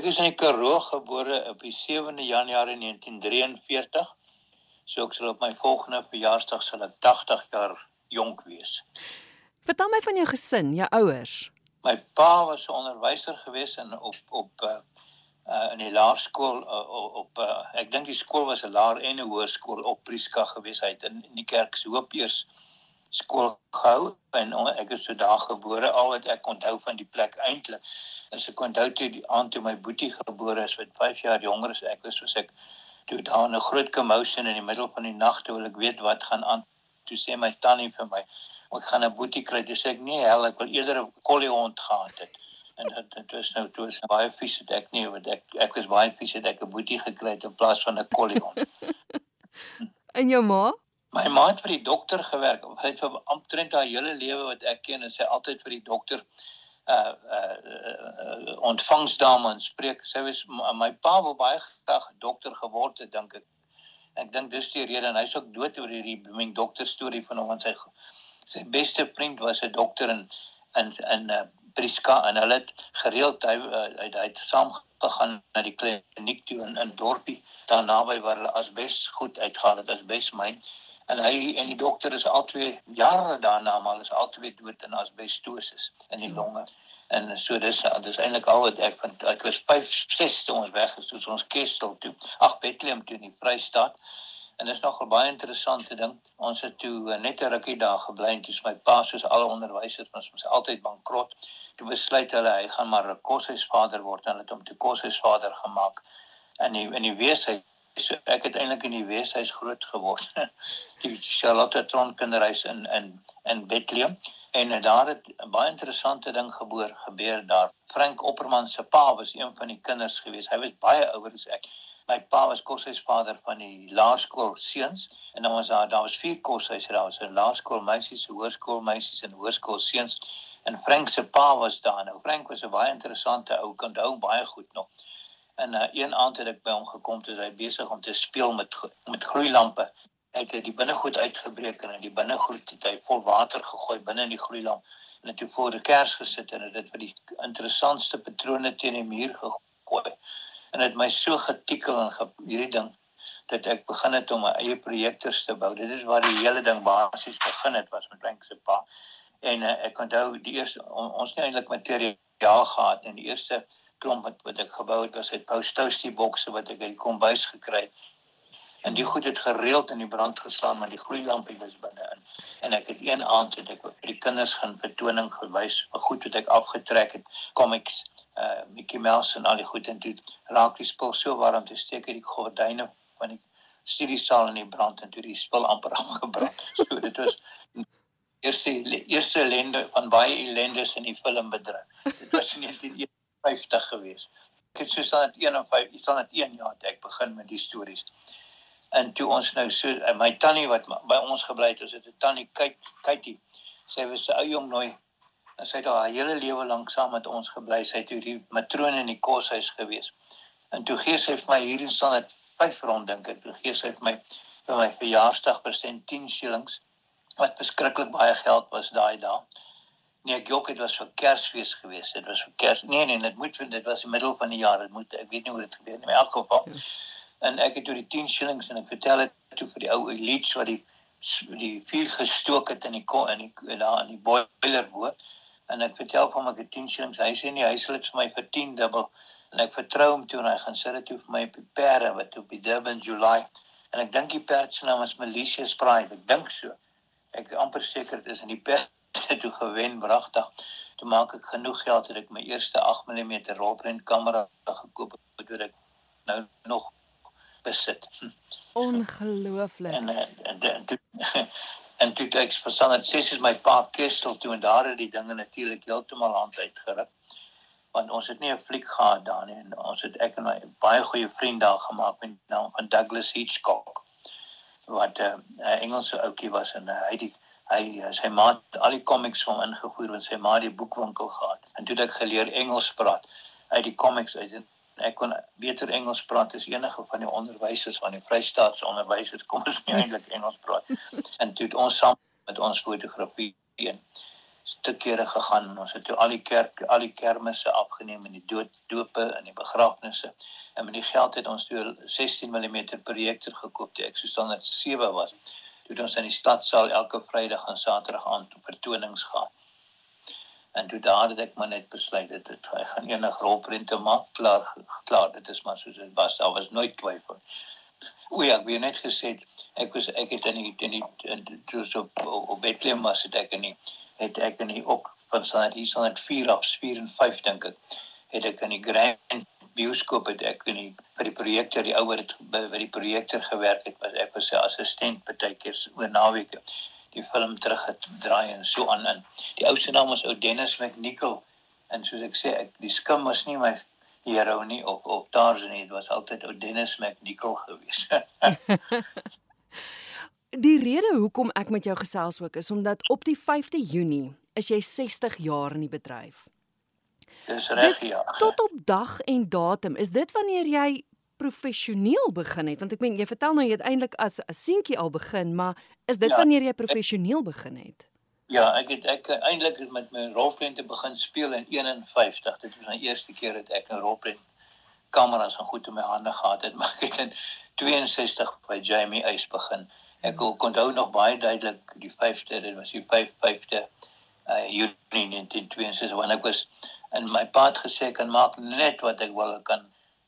Ek is in die Karoo gebore op die 7de Januarie 1943. So ek sal op my volgende verjaarsdag sal ek 80 jaar jonk wees. Vertel my van jou gesin, jou ouers. My pa was 'n onderwyser gewees in op op uh, uh in die laerskool uh, op uh, ek dink die skool was 'n laer en 'n hoërskool op Prieska gewees. Hy het in, in die kerk se hoop eers skool gehou en ek is so daar gebore al wat ek onthou van die plek eintlik. As ek onthou toe die aand toe my boetie gebore is wat 5 jaar jonger as ek was, soos ek toe daar 'n groot commotion in die middel van die nag toe ek weet wat gaan aan. Toe sê my tannie vir my ek gaan 'n boetie kry. Sê ek nee hel ek wil eerder 'n collie hond gehad het. En dit dit was nou toe was baie vies het ek nie want ek ek was baie vies het ek 'n boetie gekry het in plaas van 'n collie hond. En jou ma my ma het vir die dokter gewerk sy het vir omtrent haar hele lewe wat ek ken en sy altyd vir die dokter uh uh, ontvangsdame spreek. Sy was my pa wou baie graag dokter geword het dink ek. Ek dink dis die rede en hy's ook dood oor hierdie blooming dokter storie van hom en sy sy beste vriend was 'n dokter in in in uh Priska en hulle het gereeld hy uh, hy, hy het saam gegaan na die kliniek toe in in dorpie daar naby waar hulle asbes goed uitgehaal het asbes myn en hy en die dokter is albei jare daarna maar is albei dood in asbestosis in die longe. En so dis dis eintlik al wat ek van ek was 5 6 toe ons weg is toe ons Kestel toe. Ag Bethlehem toe in die Vrystaat. En dit is nogal baie interessante ding. Ons het toe net 'n rukkie daar gebly en toe my pa soos alle onderwysers ons was altyd bankrot. Toe besluit hulle hy gaan maar 'n koshuisvader word. En het hom toe koshuisvader gemaak. In die in die weeshuis so ek het eintlik in die weeshuis groot geword. Die Charlotte Tron kinderhuis in in in Bethlehem. En daar het 'n baie interessante ding gebeur gebeur daar. Frank Opperman se pa was een van die kinders gewees. Hy was baie ouer as ek. My pa was koshuisvader van die laerskool seuns. En dan was daar daar was vier koshuise daar was 'n laerskool meisies, hoërskool meisies en hoërskool seuns. En Frank se pa was daar nou. Frank was 'n baie interessante ou, kan onthou baie goed nog. En uh, een aand het ek by hom gekom toe hy besig om te speel met met gloeilampe. Hy het die binnegoed uitgebreek en in die binnegoed het hy vol water gegooi binne in die gloeilamp en het toe voor die kers gesit en dit vir die interessantste patrone teen die muur gegooi. En dit my so getikkel en ge, hierdie ding dat ek begin het om my eie projekte te bou. Dit is waar die hele ding basies begin het was met Frank se pa en uh, ek onthou die eerste on, ons nie eintlik materiaal gehad en die eerste klomp wat wat ek gebou het was uit post toasty bokse wat ek uit die kombuis gekry het. En die goed het gereeld in die brand geslaan maar die gloeilampie was binne in. En ek het een aand het ek vir die kinders gaan vertoning gewys vir goed wat ek afgetrek het, comics, uh Mickey Mouse en al die goed en toe raak die spul so warm te steek uit die gordyne van die studiesaal in die brand en toe die spul amper afgebrand. So dit was eerste eerste ellende van baie ellendes in die filmbedryf. Dit was in 1951 gewees. Ek het so staan dit 1 of 5, iets aan dit 1 jaar het ek begin met die stories. En toe ons nou so my tannie wat by ons gebly het, ons het 'n tannie kyk kykie. Sy was 'n ou jong nooi en sy het haar hele lewe lank saam met ons gebly. Sy het toe die matroon in die koshuis gewees. En toe gee sy vir my hierdie staan dit 5 rond dink ek. Toe gee sy vir my vir my verjaarsdag persent 10 shillings wat beskruiklik baie geld was daai dae. Nee, ek jok dit was vir Kersfees gewees. Dit was vir Kers. Nee nee, dit moet dit was die middel van die jaar. Dit moet ek weet nie hoe dit gebeur nie. In elk geval. Ja. En ek het toe die 10 shillings en ek vertel dit toe vir die ou elites wat die die vuur gestook het in die in die daar in die boiler bo. En ek vertel vir ek het 10 shillings. Hy sê nee, hy sal dit vir my vir 10 dubbel. En ek vertrou hom toe en hy gaan sit dit toe vir my op die perde wat op die Durban July. En ek dink die perd se naam is Melissa Sprite. Ek dink so ek amper seker dit is in die perde toe gewen wragtig toe maak ek genoeg geld dat ek my eerste 8 mm rolprent kamera gekoop het wat ek nou nog besit. Ongelooflik. En en en toe en toe ek verstaan dit sê soos my pa Kestel toe en daar het die dinge natuurlik heeltemal hand uitgeruk. Want ons het nie 'n fliek gehad daar nie en ons het ek en my baie goeie vriend daar gemaak met naam van Douglas Hitchcock. Wat 'n uh, Engelse ouetjie was en uh, hy die hy sy ma het al die comics van ingevoer want sy ma het die boekwinkel gehad en toe het ek geleer Engels praat uit die comics uit en ek kon beter Engels praat as enige van die onderwysers van die Vrystaatse onderwysers kom ons nie eintlik Engels praat en toe het ons saam met ons fotografie een te kere gegaan. Ons het toe al die kerk al die kermisse afgeneem en die dood dope en die begrafnisse. En met die geld het ons toe 16 mm projektor gekoop toe ek so standaard 7 was. Toe ons in die stadsaal elke Vrydag en Saterdag aan toe vertonings gehad. En toe daar het ek maar net besluit dit het ek gaan enig rolprente maak klaar klaar dit is maar soos dit was daar was nooit twyfel. O ja, ek het net gesê ek was ek het in die in die toe so op Bethlehem was dit ek in die het ek in die ook van sal hier sal dit 4 af 4 en 5 dink ek het ek in die Grand bioskoop het ek in die vir die projektor die ouer het by, by die projektor gewerk het was ek was sy assistent partykeer oor naweke die film teruggedraai en so aan in. Die ou se naam was ou Dennis McNichol en soos ek sê, ek die skim was nie my hero nie op op Tarzan nie, dit was altyd ou Dennis McNichol gewees. die rede hoekom ek met jou gesels ook is omdat op die 5de Junie is jy 60 jaar in die bedryf. Dis reg ja. Tot op dag en datum, is dit wanneer jy professioneel begin het? Want ek meen jy vertel nou jy het eintlik as 'n seentjie al begin maar is dit ja, wanneer jy professioneel begin het? Ja ek het ek eintlik met my rolprente begin speel in 51 dit was my eerste keer dat ek 'n rolprent kameras en goed in my hande gehad het maar ek het in 62 by Jamie Eis begin. Ek hmm. kon onthou nog baie duidelik die 5de dit was die 5 5de uh Junie 1962 wanneer ek was in my pad gesê ek kan maak net wat ek wil ek kan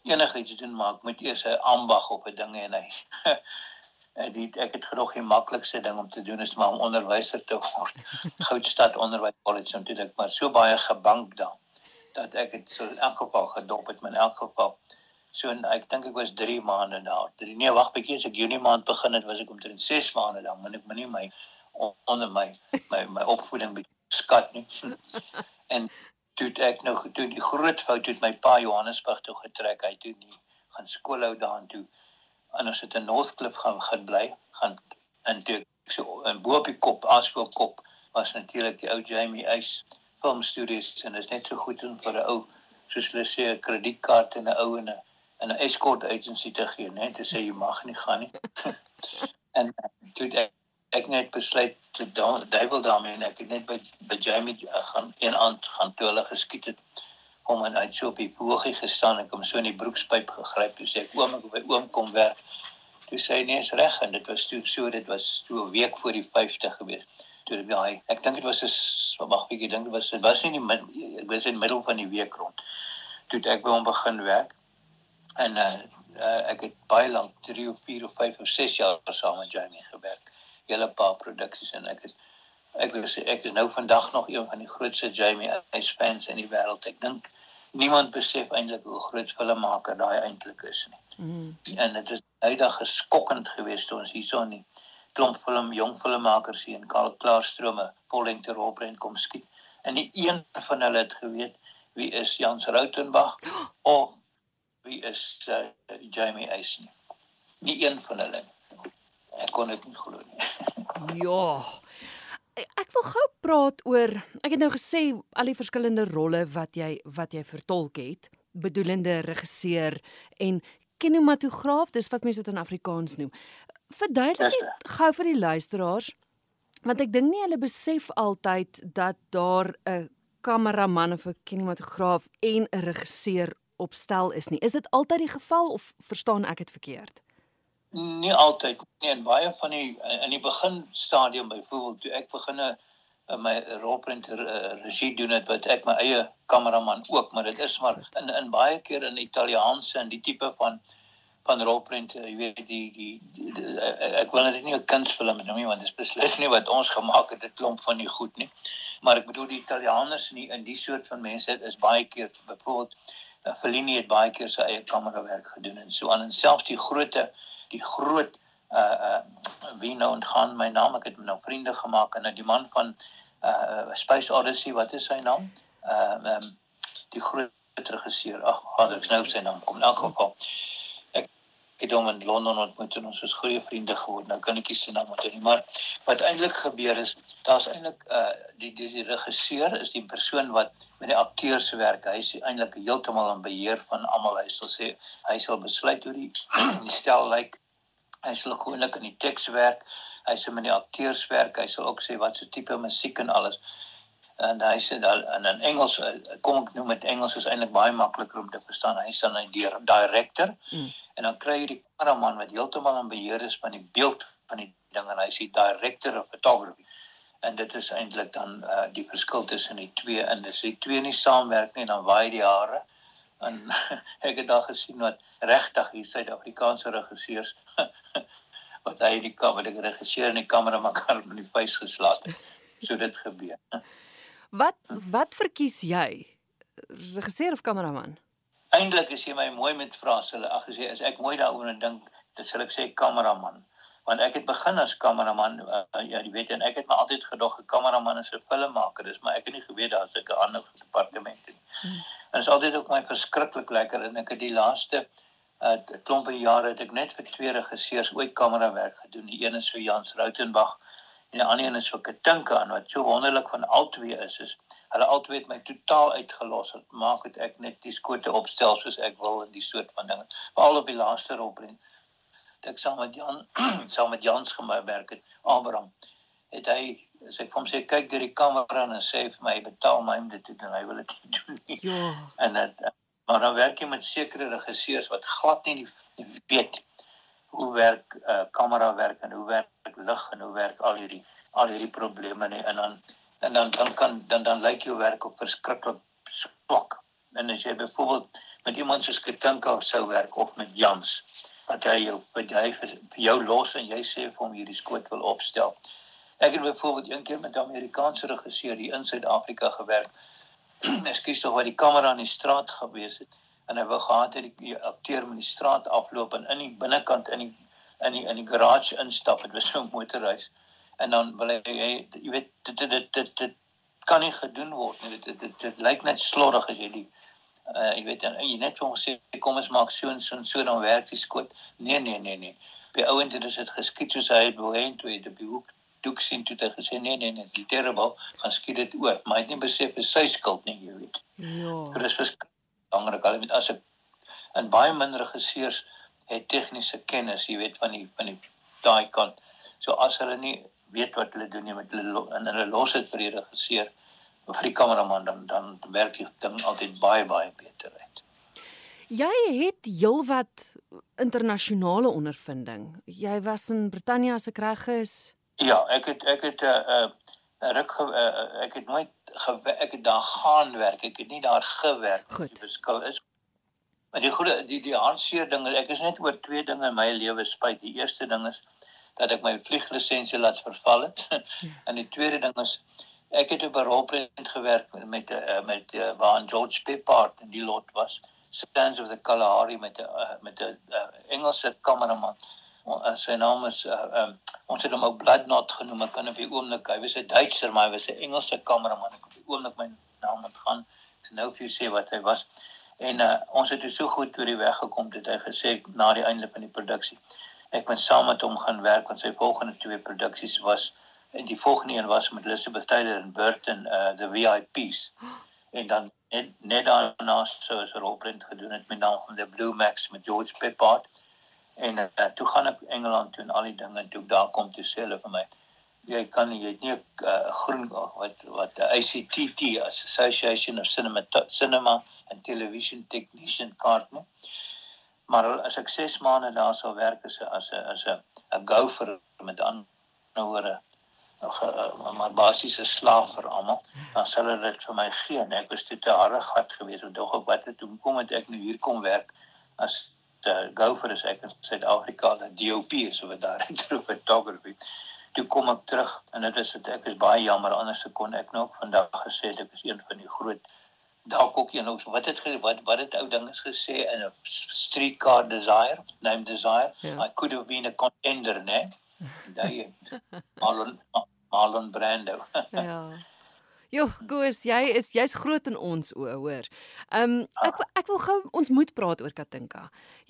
enigiets doen maar ek moet eers 'n ambag op 'n ding en hy en dit ek het genoeg die maklikste ding om te doen is maar om onderwyser te word. Goudstad Onderwys College en dit ek maar so baie gebank daar dat ek het so in elk geval gedop het in elk geval. So en ek dink ek was 3 maande daar. Drie nee wag bietjie as ek Junie maand begin het was ek omtrent 6 maande daar. Moet ek my nie my onder my my my opvoeding skat nie. en toe ek nou toe die groot fout het my pa Johannesburg toe getrek hy toe nie gaan skool hou daarin toe en ons het in Northcliffe gaan gaan bly gaan in toe so in bo op die kop aspel kop was natuurlik die ou Jamie Eis film studios en is net so goed om vir 'n ou soos hulle sê 'n kredietkaart en 'n ou en 'n 'n escort agency te gee net te sê jy mag nie gaan nie. En toe ek ek net besluit te duiwel daarmee en ek het net by by Jamie uh, gaan een aand gaan toe hulle geskiet het om en uit so op die boogie gestaan en kom so in die broekspyp gegryp toe sê ek oom ek by oom kom werk. Toe sê hy nee is reg en dit was toe so dit was toe 'n week voor die 50 gewees. Toe dit daai ek dink dit was 'n wag bietjie dink dit was dit was in die ek was in die middel van die week rond. Toe ek by hom begin werk en uh, uh, ek het baie lank 3 of 4 of 5 of 6 jaar saam met Jamie gewerk hele paar produksies en ek is ek wil sê ek is nou vandag nog een van die grootste Jamie Eyes fans in die wêreld. Ek dink niemand besef eintlik hoe groot filmmaker daai eintlik is nie. Mm. En dit is uitdag geskokkend geweest toe ons hierso in die klomp film jong filmmakers hier in Karl Klaarstrome vollengte rolprent kom skiet. En nie een van hulle het geweet wie is Jans Rautenbach of wie is uh, Jamie Eyes nie. Nie een van hulle nie. Ek kon dit nie glo nie. ja. Ek wil gou praat oor ek het nou gesê al die verskillende rolle wat jy wat jy vertolk het, bedoelende regisseur en kinematograaf, dis wat mense dit in Afrikaans noem. Verduidelik net gou vir die luisteraars want ek dink nie hulle besef altyd dat daar 'n kameraman of 'n kinematograaf en 'n regisseur op stel is nie. Is dit altyd die geval of verstaan ek dit verkeerd? Nie altyd nie en baie van die in die begin stadium byvoorbeeld toe ek begin in my rolprinter uh, regie doen het wat ek my eie kameraman ook maar dit is maar in in baie keer in Italiaanse en die tipe van van rolprent jy weet die die, die, die ek wil net nie 'n kunsfilm noem nie want dit is beslis nie wat ons gemaak het 'n klomp van die goed nie. Maar ek bedoel die Italianers nie in die soort van mense is baie keer byvoorbeeld uh, Fellini het baie keer sy eie kamerawerk gedoen en so aan en selfs die grootte die groot uh uh wie nou ontgaan my naam ek het nou vriende gemaak en die man van uh Space Odyssey wat is sy naam? Ehm uh, um, die groot regisseur. Ag, ek nou sy naam kom in elk geval. Het hom in Londen ontmoet en ons is goeie vriende geword. Nou kan ek nie sy naam onthou nie, maar wat eintlik gebeur is, daar's eintlik uh die die, die regisseur is die persoon wat met die akteurs werk. Hy is eintlik heeltemal in beheer van almal. Hy sal sê hy sal besluit hoe die, die stel lyk. Like, Hy sal gewoonlik in die teks werk. Hy sal met die akteurs werk. Hy sal ook sê wat so tipe musiek en alles. en hy sê dan in, in Engels eh, kom ek noem dit Engels is eintlik baie makliker om te verstaan. Hy sê dan 'n director mm. En dan kry jy die kameraman wat heeltemal in beheer is van die beeld van die ding en hy sê director of photography. En dit is eintlik dan uh, die verskil tussen die twee en as die twee nie saamwerk nie dan waai die hare. En ek het daar gesien wat regtig hier Suid-Afrikaanse regisseurs wat hy die kamera die regisseur en die kamera mekaar in die vuis geslaan het. So dit gebeur. Wat wat verkies jy? Regisseur of kameraman? Eintlik as jy my mooi met vra, sal ag gesê as ek mooi daaroor dink, dan sal ek sê kameraman. Want ek het begin as kameraman, uh, ja, jy weet en ek het my altyd gedog 'n kameraman is 'n filmmaker, dis maar ek het nie geweet daar's 'n ander departement nie. Hmm. En dit is altyd ook my verskriklik lekker en ek het die laaste uh, klompe jare het ek net vir twee regisseurs ooit kamerawerk gedoen. Die een is vir Jans Rautenbach en die ander een is vir Katinka en wat so wonderlik van albei is is hulle albei het my totaal uitgelos. Het maak dit ek net die skote opstel soos ek wil en die soort van dinge. Veral op die laaste rolprent. Het ek saam met Jan saam met Jans gewerk het Abraham. Het hy as ek hom sê kyk deur die kamera en sê vir my betaal my om dit te doen. Hy wil dit doen nie. ja. En dit maar dan werk jy met sekere regisseurs wat glad nie weet hoe werk uh, kamera werk en hoe werk lig en hoe werk al hierdie al hierdie probleme nie en dan en dan dan kan dan dan lyk jou werk op verskriklik swak. En as jy byvoorbeeld met iemand soos Ketinka sou werk of met Jans wat hy jou vir jy vir jou los en jy sê vir hom hierdie skoot wil opstel. Ek het byvoorbeeld een keer met 'n Amerikaanse regisseur hier in Suid-Afrika gewerk. Ekskuus tog wat die kamera in die straat gewees het en hy wou gehad het die akteur met die straat afloop en in die binnekant in die in die in die garage instap het was so 'n motorreis. En dan wil hy jy weet dit dit dit dit, dit kan nie gedoen word nie. Dit dit, dit, dit lyk net slordig as jy die uh, jy weet en jy net so gesê kom ons maak so en so en so dan werk die skoot. Nee nee nee nee. By ouend het dit geskiet soos hy het wou hê toe het op die hoek doek sien toe het gesê nee nee nee dit terrible gaan skiet dit oor. Maar hy het nie besef dit is sy skuld nie jy weet. Ja. Dis was belangrik. Hulle met as 'n en baie minder regisseurs het tegniese kennis, jy weet van die van die daai kant. So as hulle nie weet wat hulle doen nie met hulle en hulle los dit vir die regisseur of vir die kameraman dan dan werk die ding altyd baie baie beter uit. Jy het heelwat internasionale ondervinding. Jy was in Brittanje as ek reg is. Ja, ek het ek het 'n uh, eh, uh, eh, ruk uh, ek het nooit ek het daar gaan werk. Ek het nie daar gewerk. Goed. Die verskil is Maar die goeie die die hartseer ding, ek is net oor twee dinge in my lewe spyt. Die eerste ding is dat ek my vlieglisensie laat verval het. En die tweede ding is ek het op 'n rolprent gewerk met uh, met uh, waar George Peppard in die lot was. Sands of the Kalahari met 'n uh, met 'n uh, Engelse kameraman. Uh, sy naam is uh, um, ons het hom ook Bloodnot genoem. Ek kan op die oomblik, hy was 'n Duitser, maar hy was 'n Engelse kameraman. Ek op die oomblik my naam ontgaan. Ek sê nou vir jou sê wat hy was. En uh, ons het so goed oor die weg gekom dat hy gesê na die einde van die produksie. Ek moet saam met hom gaan werk want sy volgende twee produksies was en die volgende een was met Elizabeth Taylor en Burton uh the VIPs. En dan net net daarna so 'n rolprent gedoen het met naam van The Blue Max met George Peppard. En uh, toe gaan ek Engeland toe en al die dinge toe daar kom te sê hulle vir my jy kan jy het nie 'n uh, groen wat wat ACTT Association of Cinema Cinema and Television Technician kaart nie. Maar as ek 6 maande daar sou werk as 'n as 'n as 'n 'n gopher met ander woorde maar basiese slaaf vir almal, dan sal hulle dit vir my gee en ek was te harde gat geweest om dog op wat het toe kom het ek nou hier kom werk as uh, gopher is ek in Suid-Afrika dat DOP is of daar in photography. Toe kom ek terug en dit is dit ek is baie jammer anders kon ek nou ook vandag gesê ek is een van die groot dalk ook een of wat het wat wat het ou dinges gesê in 'n streetcar desire name desire? Ja. I could have been a contender né? Daai Marlon Marlon Brando. Ja Jo, Goos, jy is jy's groot in ons oë, hoor. Ehm um, ek ek wil gou ons moet praat oor Katinka.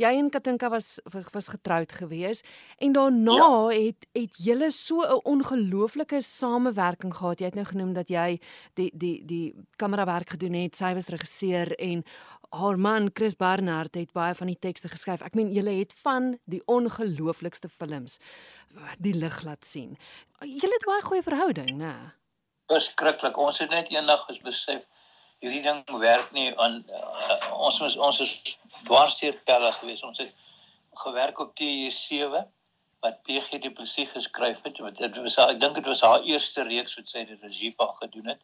Jy en Katinka was was getroud gewees en daarna ja. het het julle so 'n ongelooflike samewerking gehad. Jy het nou genoem dat jy die die die kamerawerk gedoen het. Sy was regisseur en haar man Chris Barnard het baie van die tekste geskryf. Ek meen julle het van die ongelooflikste films die lig laat sien. Julle het baie goeie verhouding, né? Verskriklik. Ons het net eendag besef hierdie ding werk nie aan uh, ons ons ons is dwarsteer pelle gewees. Ons het gewerk op TJ7 wat PG Du Plessis geskryf het. Dit was ek dink dit was haar eerste reeks wat sy die regie van gedoen het.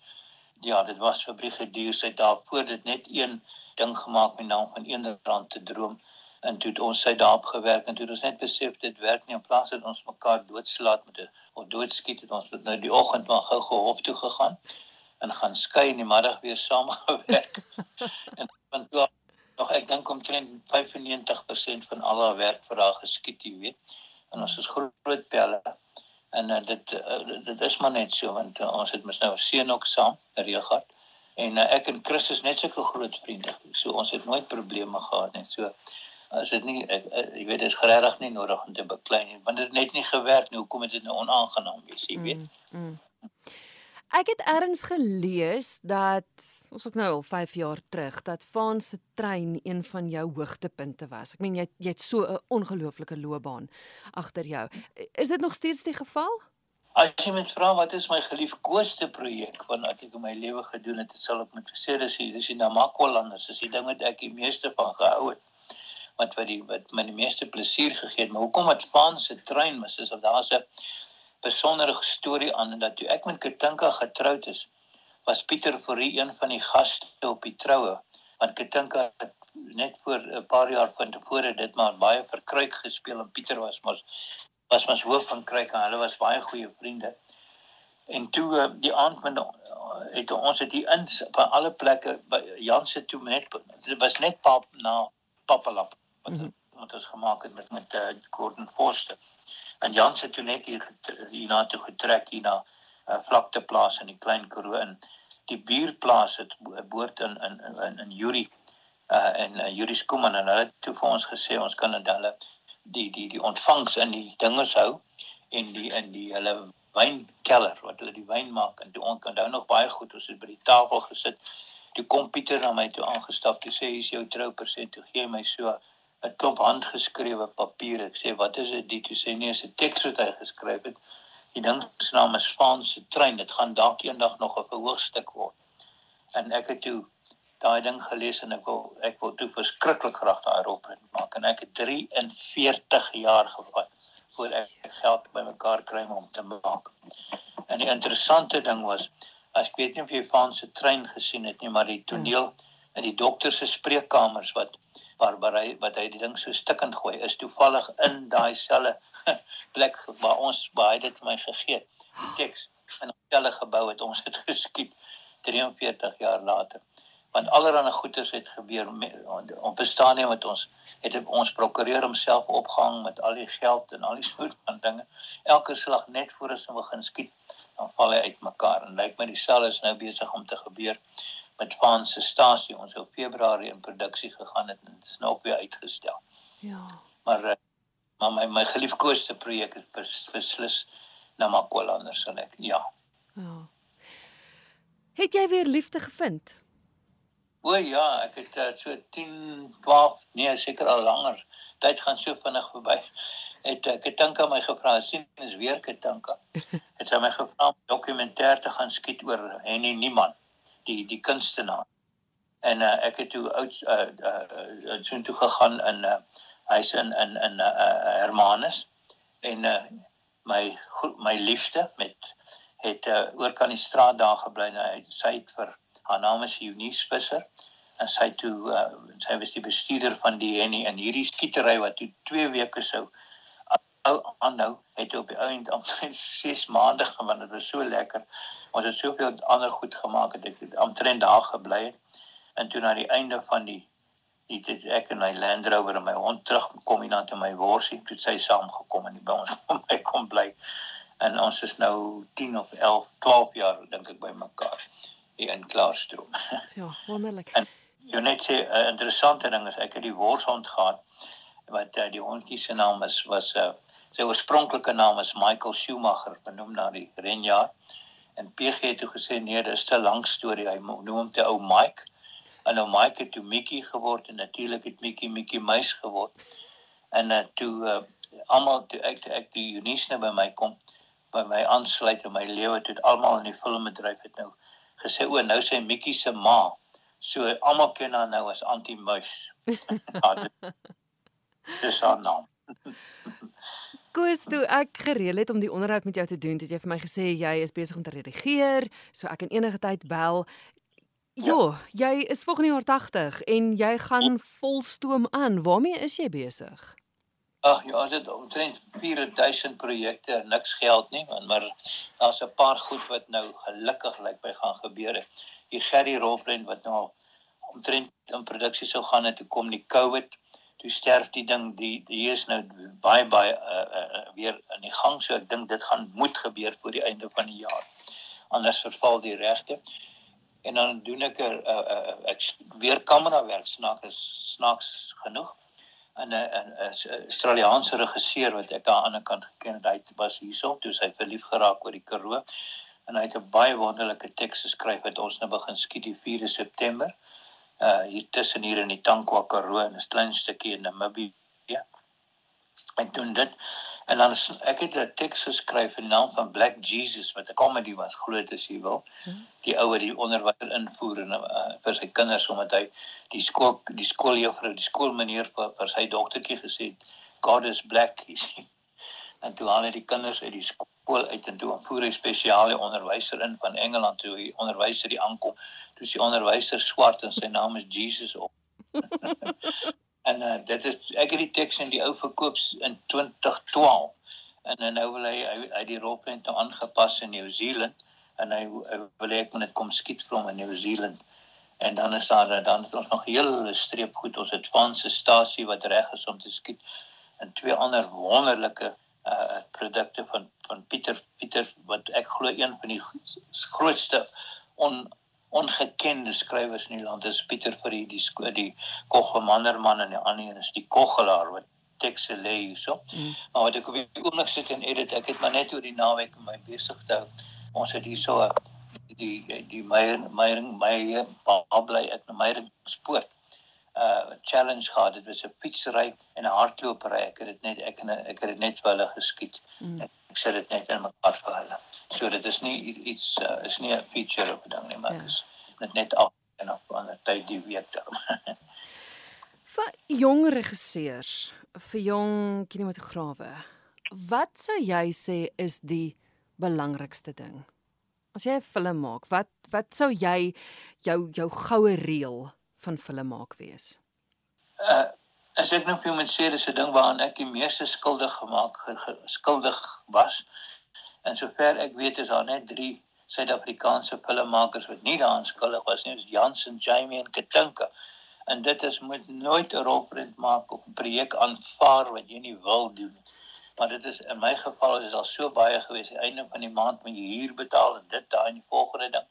Ja, dit was vir Brigadier sy daarvoor dit net een ding gemaak met naam van Eendrand te droom en toe het ons sy daarop gewerk en toe het ons net besef dit werk nie in plaas dat ons mekaar doodslaat met 'n of doodskiet het ons nou die oggend maar gou gehof toe gegaan en gaan skei in die middag weer saam gewerk. en want ja, nog ek dink omtrent 95% van al haar werk vir haar geskied, jy weet. En ons is groot pelle. En uh, dit uh, dit is maar net so want uh, ons het mos nou 'n seun ook saam, Regard. En uh, ek en Chris is net sulke groot vriende. So ons het nooit probleme gehad nie. So as dit nie ek, ek, ek weet dit is regtig nie nodig om te beklei nie want dit net nie gewerk nie. Hoekom het dit nou onaangenaam wees, jy weet? Mm, mm. Ek het ergens gelees dat ons ook nou al 5 jaar terug dat Vaan se trein een van jou hoogtepunte was. Ek meen jy jy het so 'n ongelooflike loopbaan agter jou. Is dit nog steeds die geval? As jy met vra wat is my geliefkoeste projek wat ek in my lewe gedoen het, sal ek moet sê dis die dis die Namakwa-landers, dis die ding wat ek die meeste van gehou het. Wat wat die wat my die meeste plesier gegee het, maar hoekom het Vaan se trein mis is of daar's 'n besondere storie aan en dat toe ek met Katinka getroud is, was Pieter Fourie een van die gaste op die troue. Want Katinka het net voor 'n paar jaar van tevore dit maar baie verkruik gespeel en Pieter was mos was mos hoof van Kruik en hulle was baie goeie vriende. En toe eh, die aand met het ons het hier in van alle plekke by Jan se toe net dit was net pap na Papalap wat mm -hmm. wat ons gemaak het met met uh, Gordon Forster. En Jan se toe net hier hierna toe getrek hier na uh, eh, vlakte plaas in die Klein Karoo in. Die buurplaas het boord in in in in Yuri uh en uh, Yuri Skuman en hulle het toe vir ons gesê ons kan dit hulle die die die ontvangs in die dinge hou en die in die hulle wynkelder wat hulle die wyn maak en toe ons kan nou nog baie goed ons het by die tafel gesit. Toe kom Pieter na my toe aangestap te sê hier's jou troupersent toe gee my so 'n klomp handgeskrewe papier. Ek sê wat is dit? Dit sê nee, is 'n teks wat hy geskryf het. Die ding se naam is Spaanse trein. Dit gaan dalk eendag nog 'n verhoogstuk word. En ek het toe daai ding gelees en ek wil ek wil toe verskriklik graag daai rolprent maak en ek het 43 jaar gevat voor ek geld bymekaar kry om te maak. En die interessante ding was as ek weet nie of jy van se trein gesien het nie, maar die toneel in die dokter se spreekkamers wat waar hy wat hy die ding so stikkend gooi is toevallig in daai selle plek waar ons baie dit vir my gegee die teks in selle gebou het. Ons het geskiet 43 jaar later. Want allerlei goeders het gebeur om bestaan nie met ons het ons prokureur homself opgehang met al die geld en al die soort van dinge. Elke slag net voor ons begin skiet dan val hy uitmekaar. En lyk my die sel is nou besig om te gebeur met Vaan se stasie ons op Februarie in produksie gegaan het en dit is nou op weer uitgestel. Ja. Maar eh, maar my my geliefkoeste projek is beslis na Makwaland sal ek. Ja. Ja. Het jy weer liefde gevind? O ja, ek het uh, so 10, 12, nee, seker al langer. Tyd gaan so vinnig verby. Het ek het dink aan my gevra, sien is weer gedanka. Het sy my gevra om dokumentêr te gaan skiet oor Henny Niemand die die kunstenaar. En uh, ek het toe oud uh, uh, so toe gegaan in uh, hy's in in in uh, Hermanus. En uh, my my liefde met het uh, oor kan die straat daar gebly. En hy sy het vir haar naam is Eunice Visser. En sy toe uh, sy was die bestuurder van die Henny en hierdie skietery wat toe 2 weke sou aanhou het op die einde omtrent 6 maande want dit was so lekker ons het soveel ander goed gemaak het ek het omtrent daar gebly het en toe na die einde van die dit ek en my Land Rover en my hond terugkom hier na toe my worsie toe sy saamgekom en by ons kom my kom bly. En ons is nou 10 of 11 12 jaar dink ek by mekaar hier in Klaarstroom ja wonderlik. En jy net sê 'n interessante ding is ek het die worshond gehad wat uh, die hondjie se naam is was 'n uh, sy oorspronklike naam is Michael Schumacher genoem na die renjaar En PG het toe gesê nee, dis te lank storie. Hy noem hom te ou Mike. En nou Mike het toe Mickey geword en natuurlik het Mickey Mickey Muis geword. En uh, toe uh, almal toe ek toe ek die Eunice nou by my kom, by my aansluit in my lewe toe almal in die filmbedryf het nou gesê o nou sê Mikkie se ma so almal ken haar nou as Antie Muis. dis haar naam. Koos, toe ek gereël het om die onderhoud met jou te doen, het jy vir my gesê jy is besig om te redigeer, so ek kan enige tyd bel. Jo, ja. jy is volgende jaar 80 en jy gaan volstoom aan. Waarmee is jy besig? Ag ja, dit omtrent 4000 projekte, niks geld nie, maar daar's 'n paar goed wat nou gelukkig lyk by gaan gebeur. Die Gerry Rolprent wat nou omtrent in produksie sou gaan het toe kom die COVID toe sterf die ding die hier is nou baie baie uh, uh, weer in die gang so ek dink dit gaan moet gebeur voor die einde van die jaar. Anders verval die regte. En dan doen ek 'n uh, uh, weer kamera werk snaaks snaaks genoeg. En 'n Australiese regisseur wat ek aan die ander kant geken het hy was hierso toe hy verlief geraak oor die Karoo. En hy het 'n baie wonderlike teks geskryf wat ons nou begin skiet die 4de September uh hier tussen hier in die Tankwa Karoo en 'n klein stukkie in Namibië. Ja. Ek doen dit en dan ek het 'n teks geskryf in naam van Black Jesus wat 'n comedy was glo dit as jy wil. Hmm. Die ou wat die onderwyser invoer en uh, vir sy kinders omdat hy die skool die skooljuffrou die skoolmeneer vir, vir sy dogtertjie gesê het God is black hy sê. En toe haal hy die kinders uit die skool uit en toe voer hy spesiale onderwyser in van Engeland toe die onderwyser die aankom. Toe die onderwyser swart en sy naam is Jesus op. en uh, dit is ek het die teks in die ou verkoops in 2012 en en nou wil hy hy die rolprent nou aangepas in New Zealand. En hy, hy wil ek moet dit kom skiet vir hom in New Zealand. En dan is daar dan het ons nog hele streep goed. Ons het Franse stasie wat reg is om te skiet. En twee ander wonderlike uh produkte van van Pieter Pieter wat ek glo een van die grootste on ongekende skrywers in die land is Pieter vir die die, die Kogelmannerman en die ander is die Kogelaar wat tekste lê hierso. Mm. Maar wat ek op die oomblik sit en edit, ek het maar net oor die naweek my besig te hou. Ons het hierso die die Meyer Meyer Meyer bly ek na Meyer spoort uh challenge gehad. Dit was 'n fietsry en 'n hardloopry. Ek het dit net ek en ek het dit net vir hulle geskiet. Mm. Ek, ek sit dit net in mekaar vir hulle. So dit is nie iets uh, is nie 'n feature of 'n ding nie, maar ja. dit is net net af en op 'n ander tyd die week dan. vir jong regisseurs, vir jong kinematograwe. Wat sou jy sê is die belangrikste ding? As jy 'n film maak, wat wat sou jy jou jou goue reël van film maak wees? Uh as ek nou vir moet sê dis 'n ding waaraan ek die meeste skuldig gemaak skuldig was. En sover ek weet is daar net 3 Suid-Afrikaanse filmmakers wat nie daaraan skuldig was nie, is Jansen, Jamie en Katinka. En dit is moet nooit 'n rolprent maak of 'n projek aanvaar wat jy nie wil doen nie. Maar dit is in my geval is al so baie gewees. Aan die einde van die maand moet jy huur betaal en dit daai en die volgende ding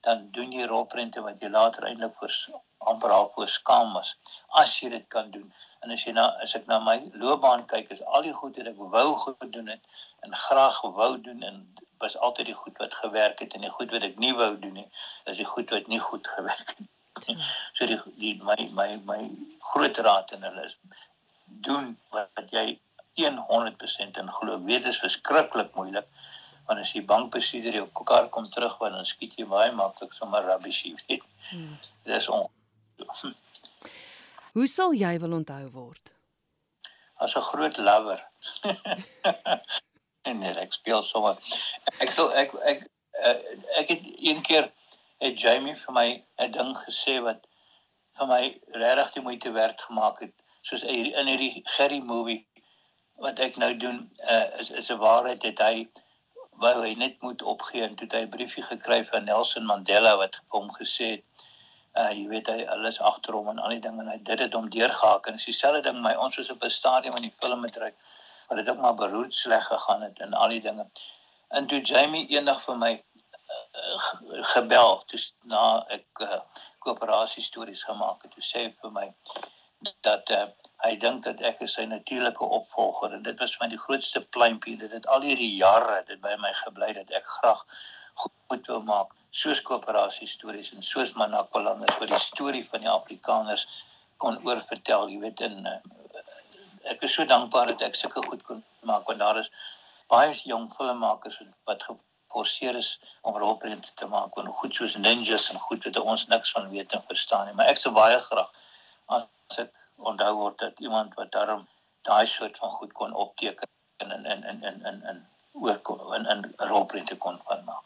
dan doen jy rolprente wat jy later eintlik vir amper half voor skaam was as jy dit kan doen. En as jy nou as ek na my loopbaan kyk, is al die goed wat ek wou gedoen het en graag wou doen en was altyd die goed wat gewerk het en die goed wat ek nie wou doen nie, is die goed wat nie goed gewerk het. So die die my my my groot raad aan hulle is doen wat jy 100% in glo. Weet dit is verskriklik moeilik want as jy bankbestuurder jou kar kom terug want dan skiet jy baie maklik sommer rubbish weet. Hmm. Dis on Hoe sal jy wil onthou word? As 'n groot lover. en net ek speel sommer. Ek sal ek ek ek, eh, ek het een keer het Jamie vir my 'n ding gesê wat vir my regtig die moeite werd gemaak het soos in hierdie Gerry movie wat ek nou doen uh, is is 'n waarheid het hy wou hy net moet opgee en toe het hy 'n briefie gekry van Nelson Mandela wat vir hom gesê het uh jy weet hy alles agter hom en al die dinge en hy dit het hom deurgehaak. En dieselfde ding my ons was op 'n stadium in die film met ry wat dit ook maar beroerd sleg gegaan het en al die dinge. En toe Jamie eendag vir my uh, gebel toe na ek uh, koöperasie stories gemaak het toe sê vir my dat uh, hy dink dat ek is sy natuurlike opvolger en dit was my die grootste pluimpie dit het al hierdie jare dit by my gebly dat ek graag goed wil maak soos koöperasie stories en soos Manakolanders wat die storie van die Afrikaners kon oorvertel jy weet in uh, ek is so dankbaar dat ek sulke goed kon maak want daar is baie jong filmmakers wat geforseer is om rolprente te maak en goed soos ninjas en goed wat ons niks van weet en verstaan nie. Maar ek sou baie graag as ek onthou word dat iemand wat daarom daai soort van goed kon opteken en en en en en en oor in in rolprente kon van maak.